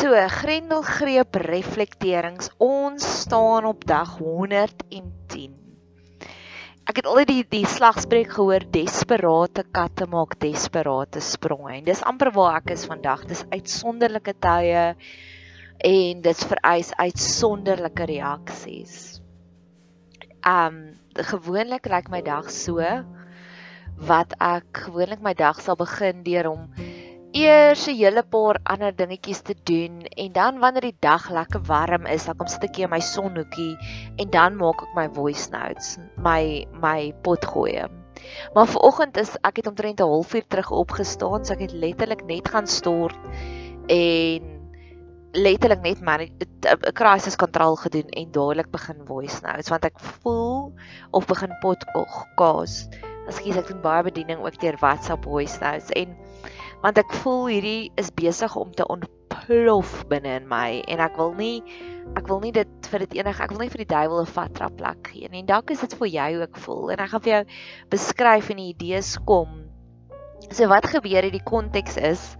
So, Grendelgreep reflekterings. Ons staan op dag 110. Ek het altyd die die slagspreuk gehoor desperate katte maak desperate spronge en dis amper waar ek is vandag. Dis uitsonderlike tye en dit vereis uitsonderlike reaksies. Um gewoonlik lyk my dag so wat ek gewoonlik my dag sal begin deur om eers 'n hele paar ander dingetjies te doen en dan wanneer die dag lekker warm is, dan kom sit ek in my sonhoekie en dan maak ek my voice notes, my my pot gooi. Maar vanoggend is ek het omtrent 'n halfuur terug opgestaan, so ek het letterlik net gaan stort en letterlik net 'n crisis control gedoen en dadelik begin voice notes want ek voel of begin pot kaas. Ekskuus, ek doen baie bediening ook deur WhatsApp voice notes en want ek voel hierdie is besig om te ontplof binne in my en ek wil nie ek wil nie dit vir dit enige ek wil nie vir die duiwel 'n vat trap plek gee nie. En dalk is dit vir jou ook voel. En ek gaan vir jou beskryf en die idees kom. So wat gebeur het die konteks is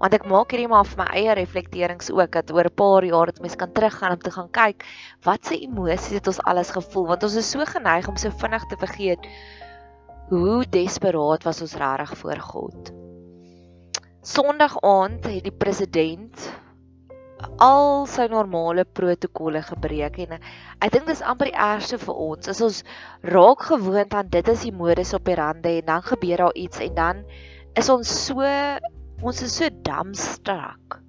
want ek maak hierdie maar vir my eie reflekterings ook dat oor 'n paar jaar dat mense kan teruggaan om te gaan kyk wat se emosies het ons alles gevoel? Want ons is so geneig om so vinnig te vergeet hoe desperaat was ons regtig voor God Sondag aand het die president al sy normale protokolle gebreek en ek dink dis amper die ergste vir ons. As ons raak gewoond aan dit is die modus op die rande en dan gebeur daar iets en dan is ons so ons is so dumbstruck.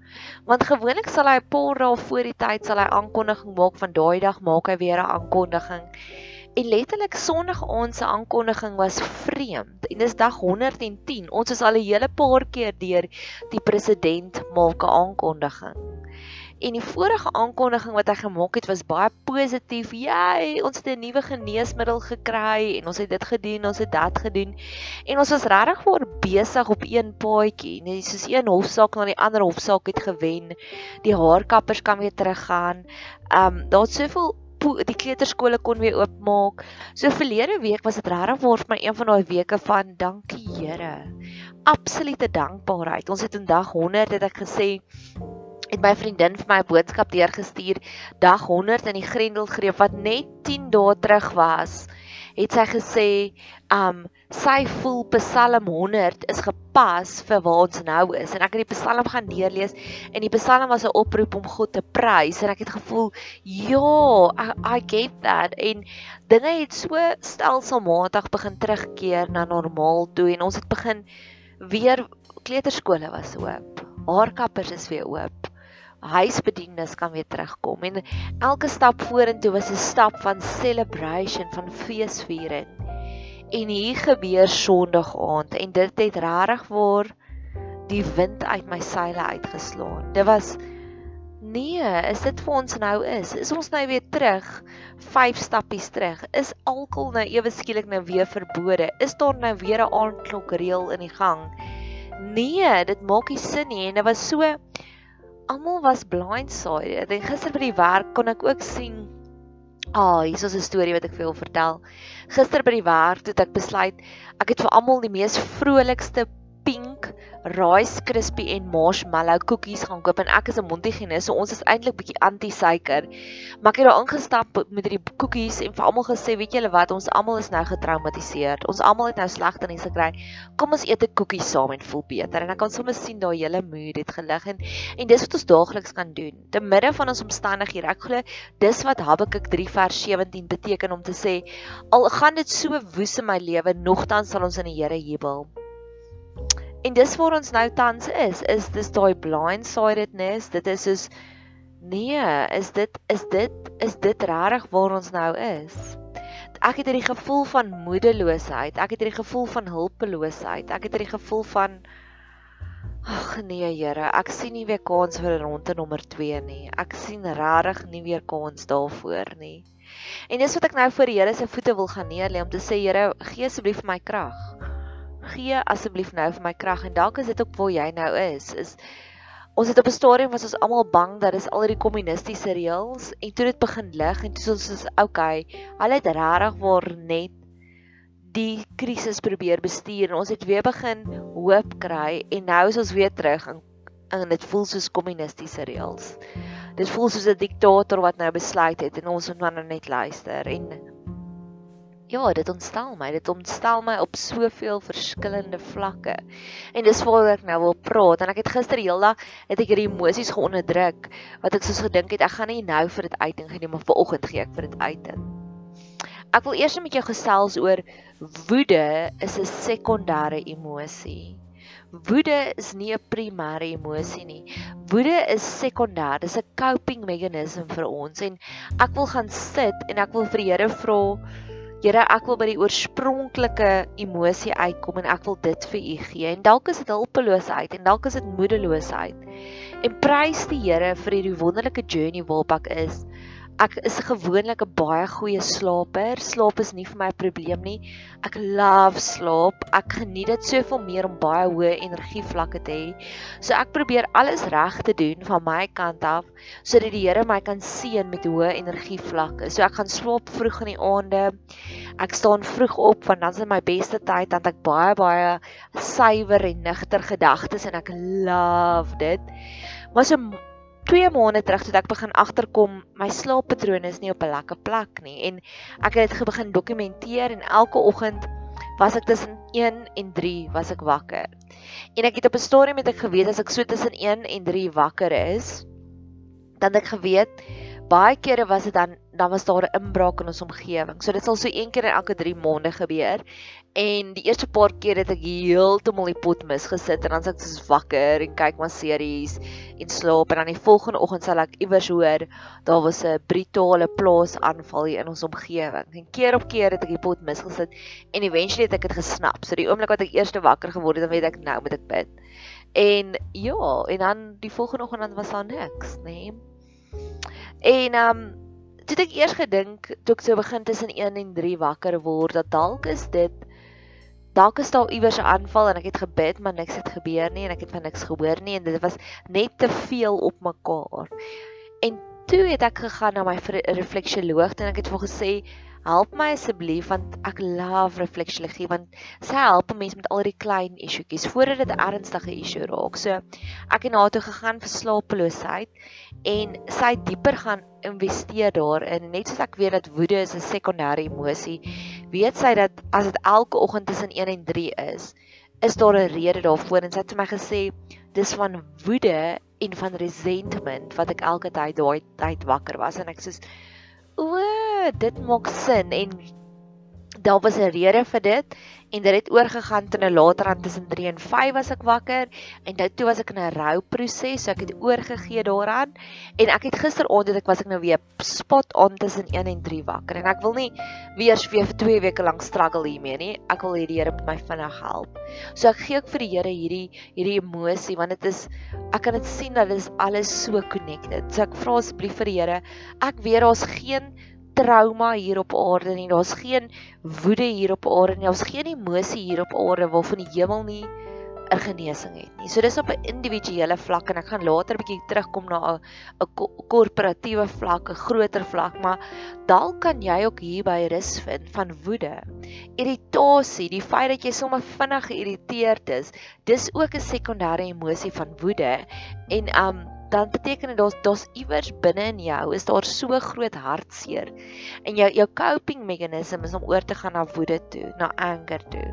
Want gewoonlik sal hy 'n paar dae voor die tyd sal hy aankondiging maak van daai dag maak hy weer 'n aankondiging En letterlik Sondag aand se aankondiging was vreemd. En dis dag 110. Ons is al 'n hele paar keer deur die president maak 'n aankondiging. En die vorige aankondiging wat hy gemaak het was baie positief. Jy, ons het 'n nuwe geneesmiddel gekry en ons het dit gedoen, ons het dat gedoen. En ons was regtig voor besig op een paadjie. Net soos een hofsaak na die ander hofsaak het gewen. Die haarkappers kan weer teruggaan. Um daar's soveel die kleuterskole kon weer oopmaak. So verlede week was dit regtig waar vir my een van daai weke van dankie Here. Absolute dankbaarheid. Ons het in dag 100 het ek gesê het my vriendin vir my 'n boodskap deurgestuur dag 100 in die Grendelgreep wat net 10 dae terug was het sy gesê, um sy voel Psalm 100 is gepas vir waar ons nou is. En ek het die Psalm gaan deurlees en die Psalm was 'n oproep om God te prys en ek het gevoel, ja, I, I get that en dinge het so stelselmatig begin terugkeer na normaal toe en ons het begin weer kleuterskole was oop. Haarkappers is weer oop huisbedienis kan weer terugkom en elke stap vorentoe was 'n stap van celebration van feesviering. En hier gebeur Sondag aand en dit het regtig waar die wind uit my seile uitgeslaan. Dit was nee, is dit vir ons nou is? Is ons nou weer terug 5 stappies terug? Is alkohol nou ewe skielik nou weer verbode? Is daar nou weer 'n aandklok reël in die gang? Nee, dit maak nie sin nie en dit was so almal was blindsided. En gister by die werk kon ek ook sien Ah, oh, hier is 'n storie wat ek vir julle vertel. Gister by die werk het ek besluit ek het vir almal die mees vrolikste pink rice crispy en marshmallow koekies gaan koop en ek is 'n Montigenes, so ons is eintlik bietjie anti-suiker. Maar ek het daar ingestap met hierdie koekies en vir almal gesê, weet julle wat, ons almal is nou getraumatiseer. Ons almal het nou slegte nuus gekry. Kom ons eet 'n koekie saam en voel beter. En ek kan sommer sien daai hele mood het gelig en en dis wat ons daagliks kan doen. Te midde van ons omstandighede. Ek glo dis wat Habakuk 3 vers 17 beteken om te sê al gaan dit so woes in my lewe, nogtans sal ons in die Here jubel. En dis waar ons nou tans is, is dis daai blindsidedness, dit is soos nee, is dit is dit is dit regtig waar ons nou is? Ek het hierdie gevoel van moedeloosheid, ek het hierdie gevoel van hulpeloosheid, ek het hierdie gevoel van ag nee Here, ek sien nie weer kans vir 'n ronde nommer 2 nie. Ek sien regtig nie weer kans daarvoor nie. En dis wat ek nou voor die Here se voete wil gaan neerlê om te sê Here, gee asseblief my krag gee asseblief nou vir my krag en dalk is dit ook waar jy nou is is ons het op 'n stadium was ons almal bang dat dis al die kommunistiese reëls en toe dit begin lig en toe ons is okay hulle het regtig waar net die krisis probeer bestuur en ons het weer begin hoop kry en nou is ons weer terug in en dit voel soos kommunistiese reëls. Dit voel soos 'n diktator wat nou besluit het en ons moet maar nou net luister en ja, dit ontstel my. Dit ontstel my op soveel verskillende vlakke. En dis waaroor ek nou wil praat. En ek het gister heeldag het ek hierdie emosies geonderdruk wat ek soos gedink het ek gaan nie nou vir dit uiting gee nie, maar vanoggend gee ek vir dit uiting. Ek wil eers met jou gesels oor woede is 'n sekondêre emosie. Woede is nie 'n primêre emosie nie. Woede is sekondêr. Dis 'n coping meganisme vir ons en ek wil gaan sit en ek wil vir die Here vra Here, ek wil by die oorspronklike emosie uitkom en ek wil dit vir U gee. En dalk is dit hulpeloosheid en dalk is dit moedeloosheid. En prys die Here vir hierdie wonderlike journey waarop ek is. Ek is gewoonlik 'n baie goeie slaper. Slaap is nie vir my 'n probleem nie. Ek love slaap. Ek geniet dit soveel meer om baie hoë energievlakke te hê. So ek probeer alles reg te doen van my kant af sodat die Here my kan seën met hoë energievlakke. So ek gaan slaap vroeg in die aande. Ek staan vroeg op want dan is dit my beste tyd dan ek baie baie suiwer en nugter gedagtes en ek love dit. Maar so 2 maande terug toe ek begin agterkom my slaappatrone is nie op 'n lekker plek nie en ek het dit begin dokumenteer en elke oggend was ek tussen 1 en 3 was ek wakker. En ek het op 'n stadium met ek geweet as ek so tussen 1 en 3 wakker is, dan ek geweet baie kere was dit dan dan was daar 'n inbraak in ons omgewing. So dit sal so een keer in elke 3 maande gebeur. En die eerste paar keer het ek heeltemal die pot misgesit en dan sit ek soos wakker en kyk maar series en slaap en dan die volgende oggend sal ek iewers hoor daar was 'n brutale plaasaanval hier in ons omgewing. En keer op keer het ek die pot misgesit en eventually het ek dit gesnap. So die oomblik wat ek eerste wakker geword het, dan weet ek nou moet ek bid. En ja, en dan die volgende oggend dan was daar niks, nê. Nee. En ehm um, toe ek eers gedink toe ek so begin tussen 1 en 3 wakker word dat dalk is dit dalk is daar iewers 'n aanval en ek het gebid maar niks het gebeur nie en ek het van niks gehoor nie en dit was net te veel op mekaar. En toe het ek gegaan na my refleksioloog en ek het vir hom gesê help my asseblief want ek love refleksiologie want sy help mense met al die klein issuetjies voordat dit 'n ernstige issue raak. So ek het na toe gegaan vir slapeloosheid en sy dieper gaan investeer daarin. Net soos ek weet dat woede is 'n sekondêre emosie, weet sy dat as dit elke oggend tussen 1 en 3 is, is daar 'n rede daarvoor. En sy het vir my gesê dis van woede en van resentment wat ek elke tyd daai tyd wakker was. En ek sê o, dit maak sin en daar was 'n rede vir dit en dit het oorgegaan tot 'n later aan tussen 3 en 5 was ek wakker en nou toe was ek in 'n rouproses so ek het oorgegee daaraan en ek het gisteraand het ek was ek nou weer spot on tussen 1 en 3 wakker en ek wil nie weer weer vir 2 weke lank struggle hiermee nie ek wil hê die Here moet my vinnig help. So ek gee ook vir die Here hierdie hierdie emosie want dit is ek kan dit sien dat dit is alles so connected. So ek vra asseblief vir die Here ek weet daar's geen trauma hier op aarde nie. Daar's geen woede hier op aarde nie. Daar's geen emosie hier op aarde waarvan die hemel nie 'n genesing het nie. So dis op 'n individuele vlak en ek gaan later 'n bietjie terugkom na 'n 'n korporatiewe vlak, 'n groter vlak, maar dalk kan jy ook hier by rus vind van woede. Irritasie, die feit dat jy sommer vinnig geïrriteerd is, dis ook 'n sekondêre emosie van woede. En um dan beteken dit daar's daar's iewers binne in jou is daar so groot hartseer en jou jou coping meganisme is om oor te gaan na woede toe, na anger toe.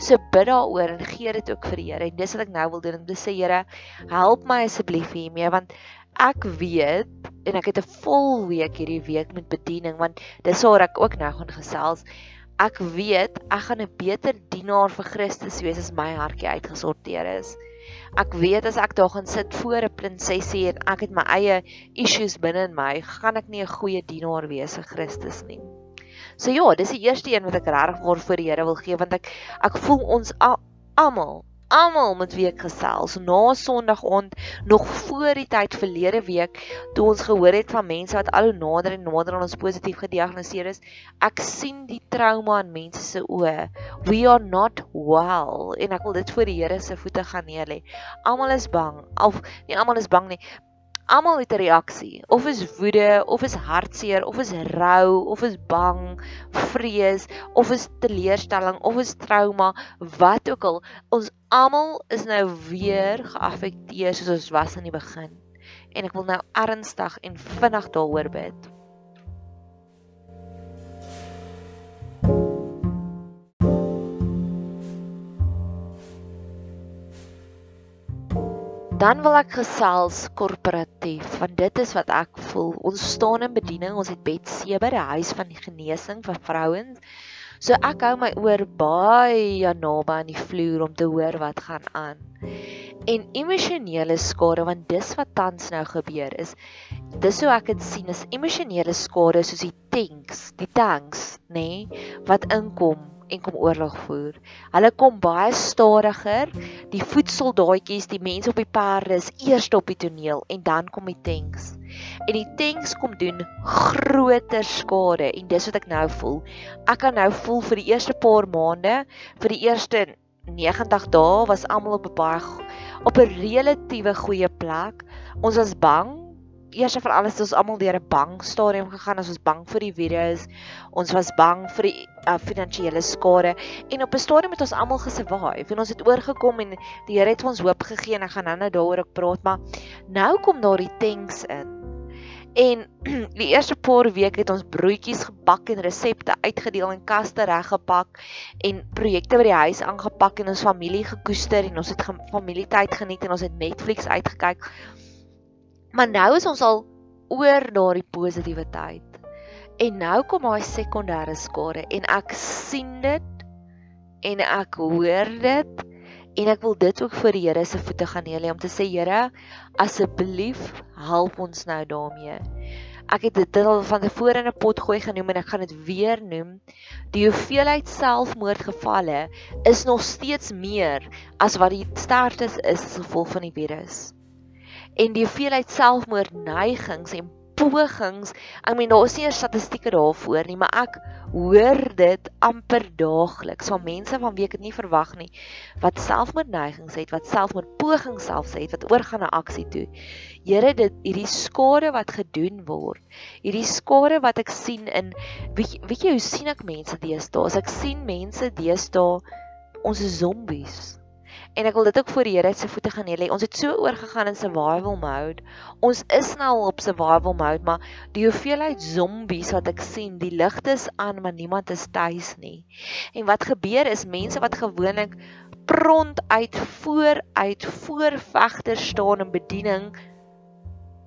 So bid daaroor en gee dit ook vir die Here. En dis wat ek nou wil doen om te sê Here, help my asseblief hiermee want ek weet en ek het 'n vol week hierdie week met bediening want dis waar ek ook nou gaan gesels. Ek weet ek gaan 'n beter dienaar vir Christus wees as my hartjie uitgesorteer is. Ek weet as ek daar gaan sit voor 'n prinsesie en ek het my eie issues binne in my, gaan ek nie 'n goeie dienaar wees vir Christus nie. So ja, dis die eerste een wat ek regtig vir voor die Here wil gee want ek ek voel ons almal almal met wie ek gesels na Sondag aand nog voor die tyd verlede week toe ons gehoor het van mense wat al nader en nader aan ons positief gediagnoseer is ek sien die trauma in mense se oë. We are not well. En ek wil dit voor die Here se voete gaan neer lê almal is bang. Of nie almal is bang nie Almal het 'n reaksie, of is woede, of is hartseer, of is rou, of is bang, vrees, of is teleurstelling, of is trauma, wat ook al. Ons almal is nou weer geaffekteer soos ons was in die begin. En ek wil nou ernstig en vinnig daaroor bid. Dan wil ek gesels korporatief want dit is wat ek voel. Ons staan in bediening, ons het bed 7 by die huis van die genesing vir vrouens. So ek hou my oor baie naby aan die vloer om te hoor wat gaan aan. En emosionele skade want dis wat tans nou gebeur is dis hoe ek dit sien is emosionele skade soos die tanks, die tanks, nê, nee, wat inkom en kom oorlog voer. Hulle kom baie stadiger. Die voetsoldaatjies, die mense op die perde is eers op die toneel en dan kom die tanks. En die tanks kom doen groter skade en dis wat ek nou voel. Ek kan nou voel vir die eerste paar maande, vir die eerste 90 dae was almal op 'n baie op 'n relatiewe goeie plek. Ons was bang eers en veral is ons almal deur 'n bang stadium gegaan. Ons was bang vir die virus. Ons was bang vir die uh, finansiële skade en op 'n stadium het ons almal gesurvive en ons het oorgekom en die Here het ons hoop gegee en ek gaan nou-nou daaroor ook praat, maar nou kom daar die tanks in. En die eerste paar weke het ons broodjies gebak en resepte uitgedeel en kaste reggepak en projekte by die huis aangepak en ons familie gekoester en ons het familietyd geniet en ons het Netflix uitgekyk. Maar nou is ons al oor daardie positiewe tyd. En nou kom daai sekondêre skade en ek sien dit en ek hoor dit en ek wil dit ook voor die Here se voete gaan neer lê om te sê Here asseblief help ons nou daarmee. Ek het dit al van tevore in 'n pot gooi genoem en ek gaan dit weer noem. Die hoeveelheid selfmoordgevalle is nog steeds meer as wat die sterftes is as gevolg van die virus en die hoeveelheid selfmoordneigings en pogings. Ek meen daar is nie statistieke daarvoor nie, maar ek hoor dit amper daagliks van mense van wie ek dit nie verwag nie wat selfmoordneigings het, wat selfmoordpogings selfs het, wat oorgaan na aksie toe. Here, dit hierdie skade wat gedoen word. Hierdie skade wat ek sien in weet, weet jy hoe sien ek mense deesdae? As ek sien mense deesdae ons is zombies. En ek wil dit ook voor die Here se voete gaan lê. Ons het so oorgegaan in survival mode. Ons is nou op survival mode, maar die hoeveelheid zombies wat ek sien, die ligte is aan, maar niemand is tuis nie. En wat gebeur is mense wat gewoonlik pront uit vooruit voorvegter staan in bediening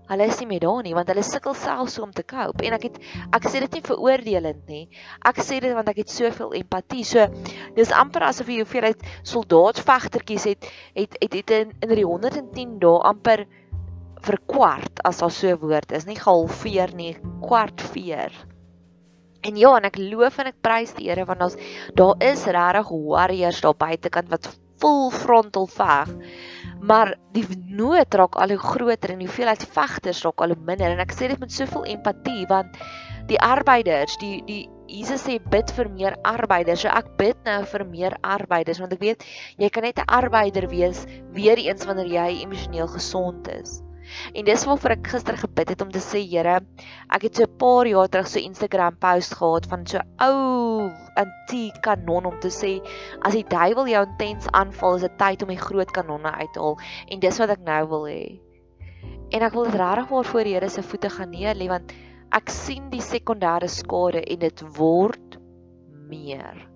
Hulle is nie meer daar nie want hulle sukkel selfs om te cope en ek het ek sê dit nie veroordelend nie. Ek sê dit want ek het soveel empatie. So dis amper asof jy hoeveelheid soldaatvegtertjies het het het, het in, in die 110 dae amper verkwart as daar so 'n woord is, nie gehalveer nie, kwart veer. En ja, en ek loof en ek prys die Here want ons daar is regtig warriors daar buitekant wat vol frontal veg maar die nood raak al hoe groter en die hoeveelheid vegters raak al hoe minder. En ek sê dit met soveel empatie want die arbeiders die die Jesus sê bid vir meer arbeiders. So ek bid nou vir meer arbeiders want ek weet jy kan net 'n arbeider wees weer eens wanneer jy emosioneel gesond is En dis waarvoor ek gister gebid het om te sê Here, ek het so 'n paar jaar terug so Instagram post gehad van so ou antiek kanon om te sê as die duiwel jou intens aanval, is dit tyd om die groot kanonne uit te haal en dis wat ek nou wil hê. En ek wil dit regtig maar voor Here se voete gaan neer lê want ek sien die sekondêre skade en dit word meer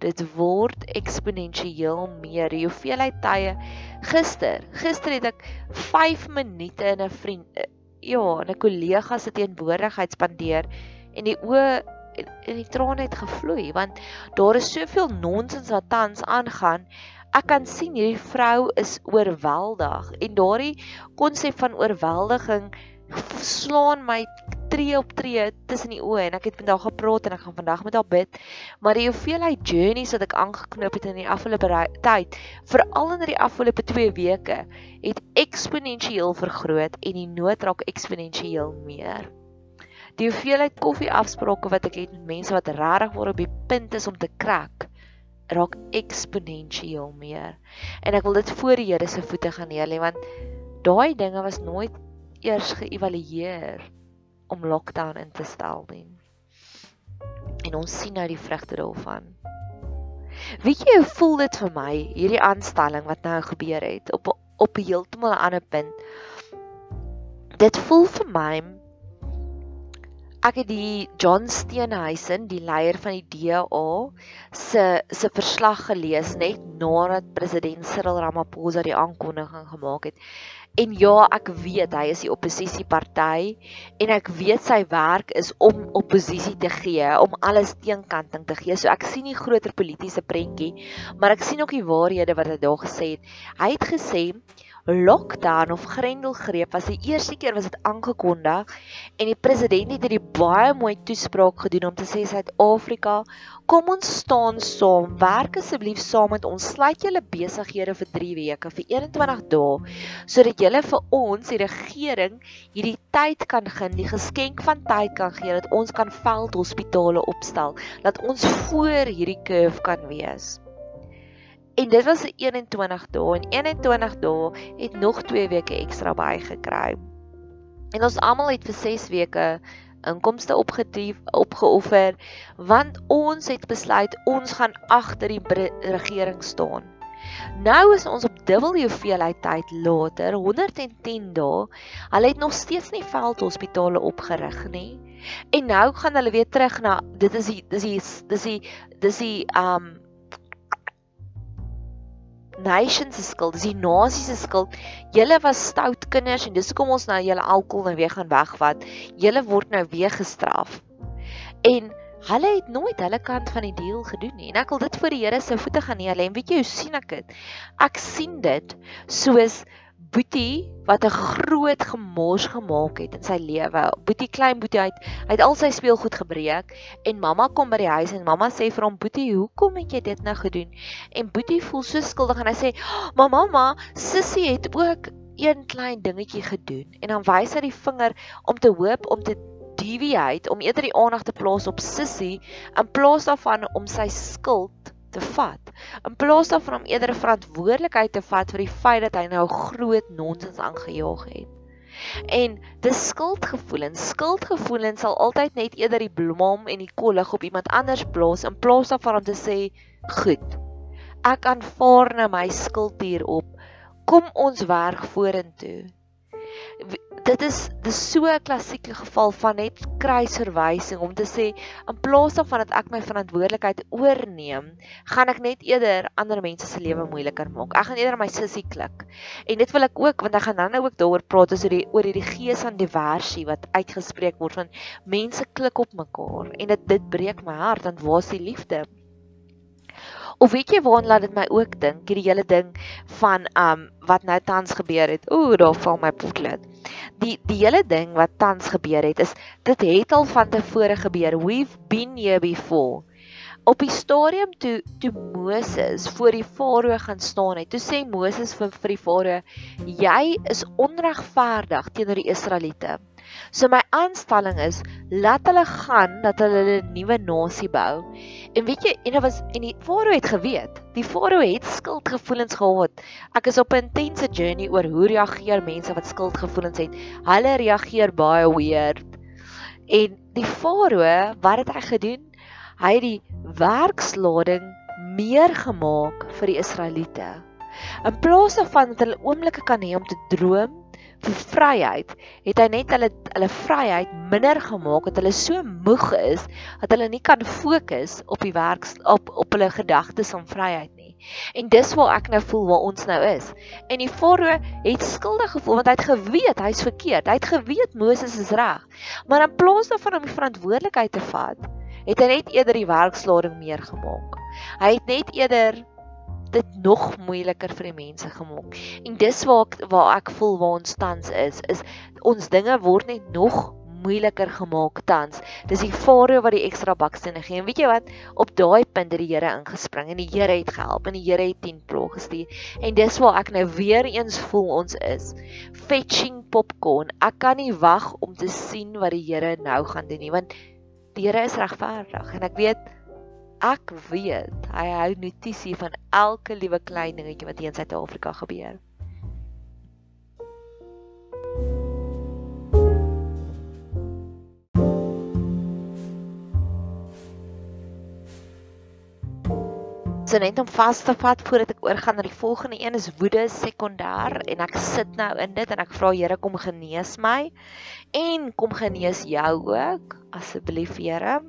dit word eksponensieel meer. Die hoeveelheid tye gister, gister het ek 5 minute in 'n vriend eh, ja, 'n kollega se teenwoordigheid spandeer en die oë en die trane het gevloei want daar is soveel nonsens wat tans aangaan. Ek kan sien hierdie vrou is oorweldig en daardie konsep van oorweldiging slaan my tree op tree tussen die oë en ek het vandag gepraat en ek gaan vandag met haar bid. Maar die hoeveelheid journeys wat ek aangeknoop het in die afgelope tyd, veral in die afgelope 2 weke, het eksponensieel vergroot en die nood raak eksponensieel meer. Die hoeveelheid koffieafsprake wat ek het met mense wat regtig waar op die punt is om te krak, raak eksponensieel meer. En ek wil dit voor die Here se voete gaan neer lê want daai dinge was nooit eers geëvalueer om lockdown in te stel nie. En ons sien nou die vrugte daarvan. Weet jy hoe voel dit vir my hierdie aanstelling wat nou gebeur het op op heeltemal 'n ander punt. Dit voel vir my ek het die John Steenhuisen, die leier van die DA, se se verslag gelees net nadat president Cyril Ramaphosa die aankondiging gemaak het. En ja, ek weet hy is die oppositieparty en ek weet sy werk is om oppositie te gee, om alles teenkanting te gee. So ek sien nie groter politieke prentjie, maar ek sien ook die waarhede wat hy daar gesê het. Hy het gesê lockdown of grendelgreep was die eerste keer was dit aangekondig en die president het hierdie baie mooi toespraak gedoen om te sê Suid-Afrika, kom ons staan saam, werk asseblief saam met ons, sluit julle besighede vir 3 weke, vir 21 dae, sodat julle vir ons die regering hierdie tyd kan gun, die geskenk van tyd kan gee dat ons kan veldhospitale opstel, dat ons voor hierdie curve kan wees. En dit was 'n 21 dae en 21 dae het nog 2 weke ekstra bygekry. En ons almal het vir 6 weke inkomste opgetief opgeoffer want ons het besluit ons gaan agter die regering staan. Nou is ons op dubbel hoeveelheid tyd later, 110 dae. Hulle het nog steeds nie veldhospitale opgerig nie. En nou gaan hulle weer terug na dit is die dis die dis die dis die um nation se skuld, dis die nasie se skuld. Julle was stout kinders en dis hoekom ons nou julle alkohol nou weer gaan wegvat. Julle word nou weer gestraf. En hulle het nooit hulle kant van die deal gedoen nie. En ek wil dit voor die Here se voete gaan neerlê. En weet jy hoe sien ek dit? Ek sien dit soos Boetie wat 'n groot gemors gemaak het in sy lewe. Boetie klein Boetie uit, hy het al sy speelgoed gebreek en mamma kom by die huis en mamma sê vir hom Boetie, "Hoekom het jy dit nou gedoen?" En Boetie voel so skuldig en hy sê, "Maar mamma, sussie het ook een klein dingetjie gedoen." En dan wys hy die vinger om te hoop om te deviate om eerder die aandag te plaas op sussie in plaas daarvan om sy skuld te vat. In plaas daarvan om eerder verantwoordelikheid te vat vir die feit dat hy nou groot nonsens aangejaag het. En dis skuldgevoelens. Skuldgevoelens sal altyd net eerder die blom en die kollig op iemand anders plaas in plaas daarvan om te sê, "Goed. Ek aanvaar nou my skuld hierop. Kom ons werk vorentoe." Dit is dis so 'n klassieke geval van net kruisverwysing om te sê in plaas daarvan dat ek my verantwoordelikheid oorneem, gaan ek net eerder ander mense se lewe moeiliker maak. Ek gaan eerder my sussie klik. En dit wil ek ook want ek gaan nou ook daaroor praat oor die oor hierdie gees van diversie wat uitgespreek word van mense klik op mekaar en dit dit breek my hart want waar is die liefde? Of weet jy waaraan laat dit my ook dink, hierdie hele ding van um wat nou tans gebeur het. Ooh, daar val my potlood. Die die hele ding wat tans gebeur het is dit het al van tevore gebeur. We've been here before. Op die stadium toe toe Moses voor die farao gaan staan het, toe sê Moses vir vir die farao: "Jy is onregverdig teenoor die Israeliete." So my aanstelling is laat hulle gaan dat hulle 'n nuwe nasie bou. En weet jy, en dit was en die farao het geweet. Die farao het skuldgevoelens gehad. Ek is op 'n intense journey oor hoe reageer mense wat skuldgevoelens het. Hulle reageer baie weird. En die farao, wat het hy gedoen? Hy het die werkslading meer gemaak vir die Israeliete. In plaas daarvan dat hulle oomblikke kan hê om te droom vir vryheid, het hy net hulle hulle vryheid minder gemaak dat hulle so moeg is dat hulle nie kan fokus op die werk op op hulle gedagtes om vryheid nie. En dis waar ek nou voel waar ons nou is. En die farao het skuldig gevoel want hy het geweet hy's verkeerd. Hy het geweet Moses is reg. Maar in plaas daarvan om die verantwoordelikheid te vat, het hy net eerder die werkslading meer gemaak. Hy het net eerder dit nog moeiliker vir die mense gemaak. En dis waar ek waar ek voel waar ons tans is, is ons dinge word net nog moeiliker gemaak tans. Dis die farao wat die ekstra bakstene gee. En weet jy wat? Op daai punt het die Here ingespring en die Here het gehelp en die Here het 10 plaas gestuur. En dis waar ek nou weer eens voel ons is. Fetching popcorn. Ek kan nie wag om te sien wat die Here nou gaan doen nie, want die Here is regverdig en ek weet ek weet hy hou notisie van elke liewe klein dingetjie wat hier in Suid-Afrika gebeur. So net om vas te vat voordat ek oorgaan na die volgende een is woede sekondêr en ek sit nou in dit en ek vra Here kom genees my en kom genees jou ook asseblief Here.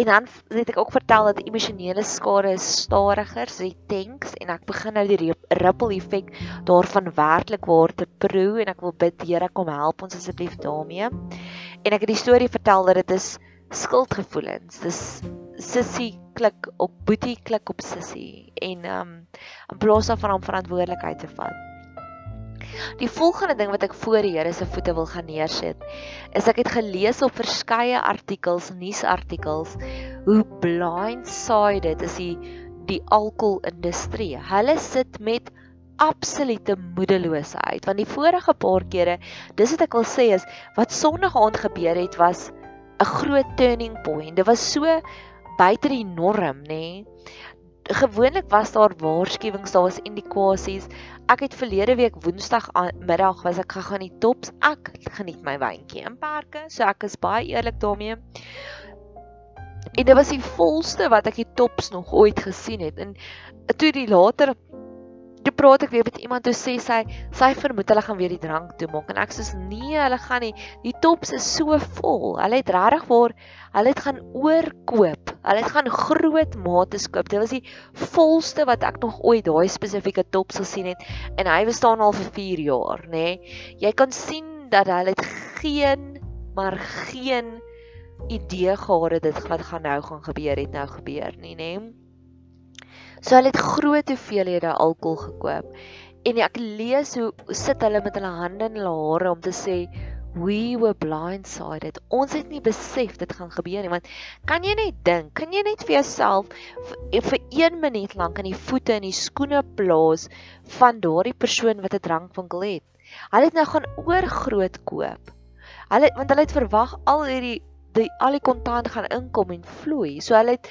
En dan het ek ook vertel dat emosionele skade is stadiger, so die tanks en ek begin nou die ripple effek daarvan werklik waar te proe en ek wil bid Here kom help ons asseblief daarmee. En ek het die storie vertel dat dit is skuldgevoelens. Dis sissie klik op boetie klik op sissie en um in plaas daarvan om verantwoordelikheid te vat. Die volgende ding wat ek voor die Here se voete wil gaan neersit, is ek het gelees op verskeie artikels, nuusartikels, hoe blindsided is die die alkoholindustrie. Hulle sit met absolute moedeloosheid want die vorige paar kere, dis wat ek wil sê is wat Sondag aand gebeur het was 'n groot turning point. Dit was so buite die norm, nê? Nee? Gewoonlik was daar waarskuwings, daar was indikasies. Ek het verlede week Woensdag middag was ek gegaan die tops. Ek geniet my wyntjie in parke, so ek is baie eerlik daarmee. En dit was die volste wat ek die tops nog ooit gesien het. En toe die later toe praat ek weer met iemand toe sê sy sy vermoed hulle gaan weer die drank toemaak en ek sê nee, hulle gaan nie. Die tops is so vol. Hulle het regtig waar hulle het gaan oorkoop. Hulle het gaan groot mate koop. Dit was die volste wat ek nog ooit daai spesifieke tops gesien het en hy bestaan al vir 4 jaar, nê. Nee. Jy kan sien dat hulle het geen maar geen idee gehad dit wat gaan nou gaan gebeur het nou gebeur nie, nê. Nee. So hulle het groot hoeveelhede alkohol gekoop. En ek lees hoe sit hulle met hulle hande in hulle hare om te sê we were blindsided. Ons het nie besef dit gaan gebeur nie want kan jy net dink, kan jy net vir jouself vir 1 minuut lank in die voete en die skoene plaas van daardie persoon wat 'n drankwinkel het. Hulle het nou gaan oorgroot koop. Hulle want hulle het verwag al hierdie die al die kontant gaan inkom en vloei. So hulle het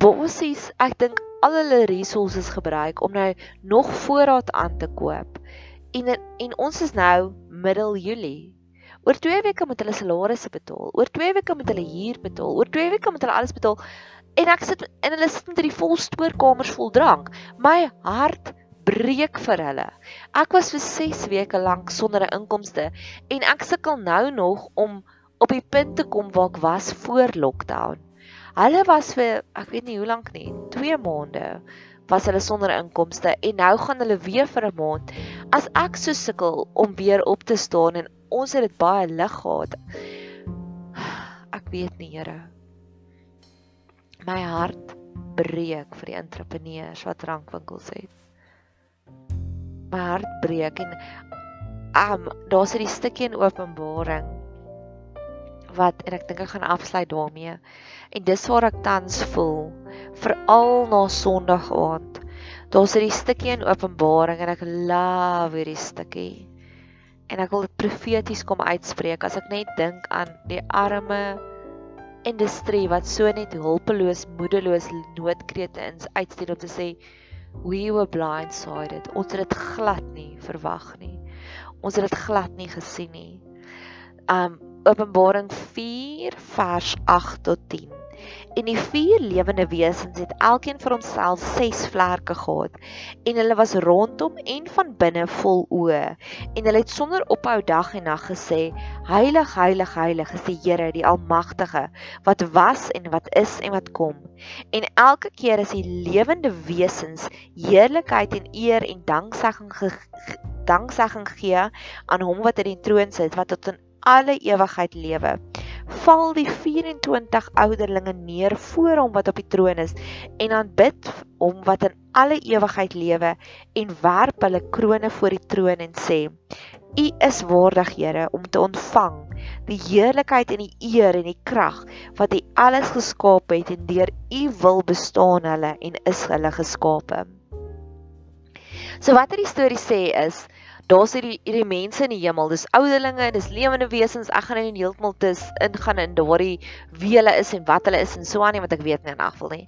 bossies, ek dink al hulle resources gebruik om nou nog voorraad aan te koop. En en ons is nou middel Julie. Oor 2 weke moet hulle salarisse betaal. Oor 2 weke moet hulle huur betaal. Oor 2 weke moet hulle alles betaal. En ek sit en hulle sit met die vol stoorkamers vol drank. My hart breek vir hulle. Ek was vir 6 weke lank sonder 'n inkomste en ek sukkel nou nog om op die punt te kom waar ek was voor lockdown. Hulle was vir ek weet nie hoe lank nie, 2 maande was hulle sonder inkomste en nou gaan hulle weer vir 'n maand. As ek so sukkel om weer op te staan en ons het dit baie lig gehad. Ek weet nie, Here. My hart breek vir die entrepreneurs wat drankwinkels het. My hart breek en um daar's 'n stukkie in Openbaring wat en ek dink ek gaan afsluit daarmee. En dis waar ek tans voel, veral na Sondag aand. Daar's hierdie stukkie in Openbaring en ek love hierdie stukkie. En ek wil dit profeties kom uitspreek as ek net dink aan die arme industrie wat so net hulpeloos, moedeloos noodkrete ins uitstuur om te sê we were blindsided. Ons het dit glad nie verwag nie. Ons het dit glad nie gesien nie. Um Openbaring 4 vers 8 tot 10. En die vier lewende wesens het elkeen vir homself 6 vlerke gehad en hulle was rondom en van binne vol oë en hulle het sonder ophou dag en nag gesê heilig heilig heilig is die Here die almagtige wat was en wat is en wat kom en elke keer as die lewende wesens heerlikheid en eer en danksegging ge danksegging gee aan hom wat op die troon sit wat tot in alle ewigheid lewe val die 24 ouderlinge neer voor hom wat op die troon is en aanbid hom wat in alle ewigheid lewe en werp hulle krones voor die troon en sê U is waardig Here om te ontvang die heerlikheid en die eer en die krag wat U alles geskaap het en deur U wil bestaan hulle en is hulle geskape. So wat hierdie storie sê is daar's hierdie hierdie mense in die hemel, dis ouderlinge, dis lewende wesens. Ek gaan nie heeltemal tes ingaan in daardie wie hulle is en wat hulle is en so aan nie, want ek weet nie in afval nie.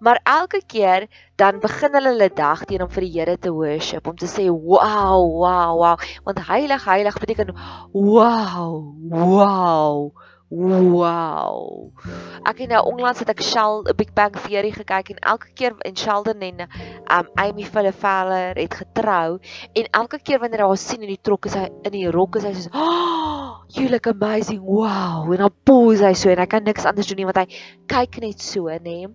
Maar elke keer dan begin hulle hulle dag teen om vir die Here te worship, om te sê wow, wow, wow, want heilig, heilig beteken wow, wow. Wow. Ek het nou onlangs het ek Shell 'n Big Bang Theory gekyk en elke keer in Sheldon en um Amy Feller het getrou en elke keer wanneer hy haar sien in die trok is hy in die rok is hy soos, "Oh, you look amazing. Wow." En dan pose hy so en hy kan niks anders doen nie want hy kyk net so, nê. Nee.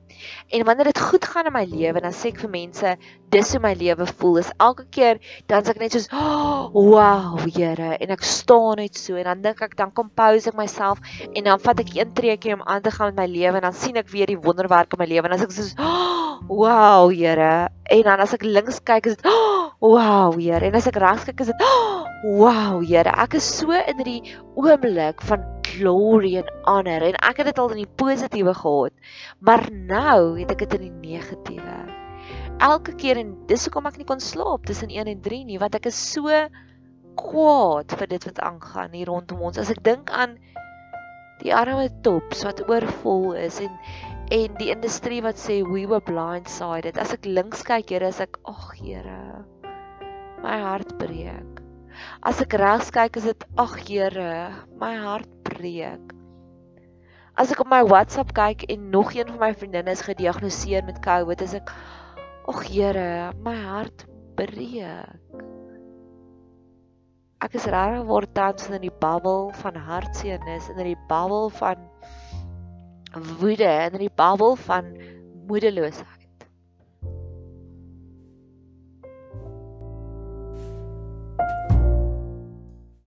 En wanneer dit goed gaan in my lewe, dan sê ek vir mense, dis hoe my lewe voel. Is elke keer dan sê ek net soos, oh, "Wow, Here." En ek staan net so en dan dink ek dan compose ek myself en dan vat ek een treukie om aan te gaan met my lewe en dan sien ek weer die wonderwerke in my lewe en dan as ek soos oh, wow Here en dan as ek links kyk is dit oh, wow Here en as ek regs kyk is dit oh, wow Here ek is so in hierdie oomblik van glory en honor en ek het dit al in die positiewe gehad maar nou het ek dit in die negatiewe elke keer en dis hoekom ek nie kon slaap tussen 1 en 3 nie want ek is so kwaad vir dit wat aangaan hier rondom ons as ek dink aan die arme tops wat oorvol is en en die industrie wat sê we were blindsided. As ek links kyk, Here, as ek ag Here, my hart breek. As ek regs kyk, is dit ag Here, my hart breek. As ek op my WhatsApp kyk en nog een van my vriendinne is gediagnoseer met COVID, is ek ag Here, my hart breek ek is regtig word tans in die bubbel van hartseernis in die bubbel van woede in die bubbel van moedeloosheid.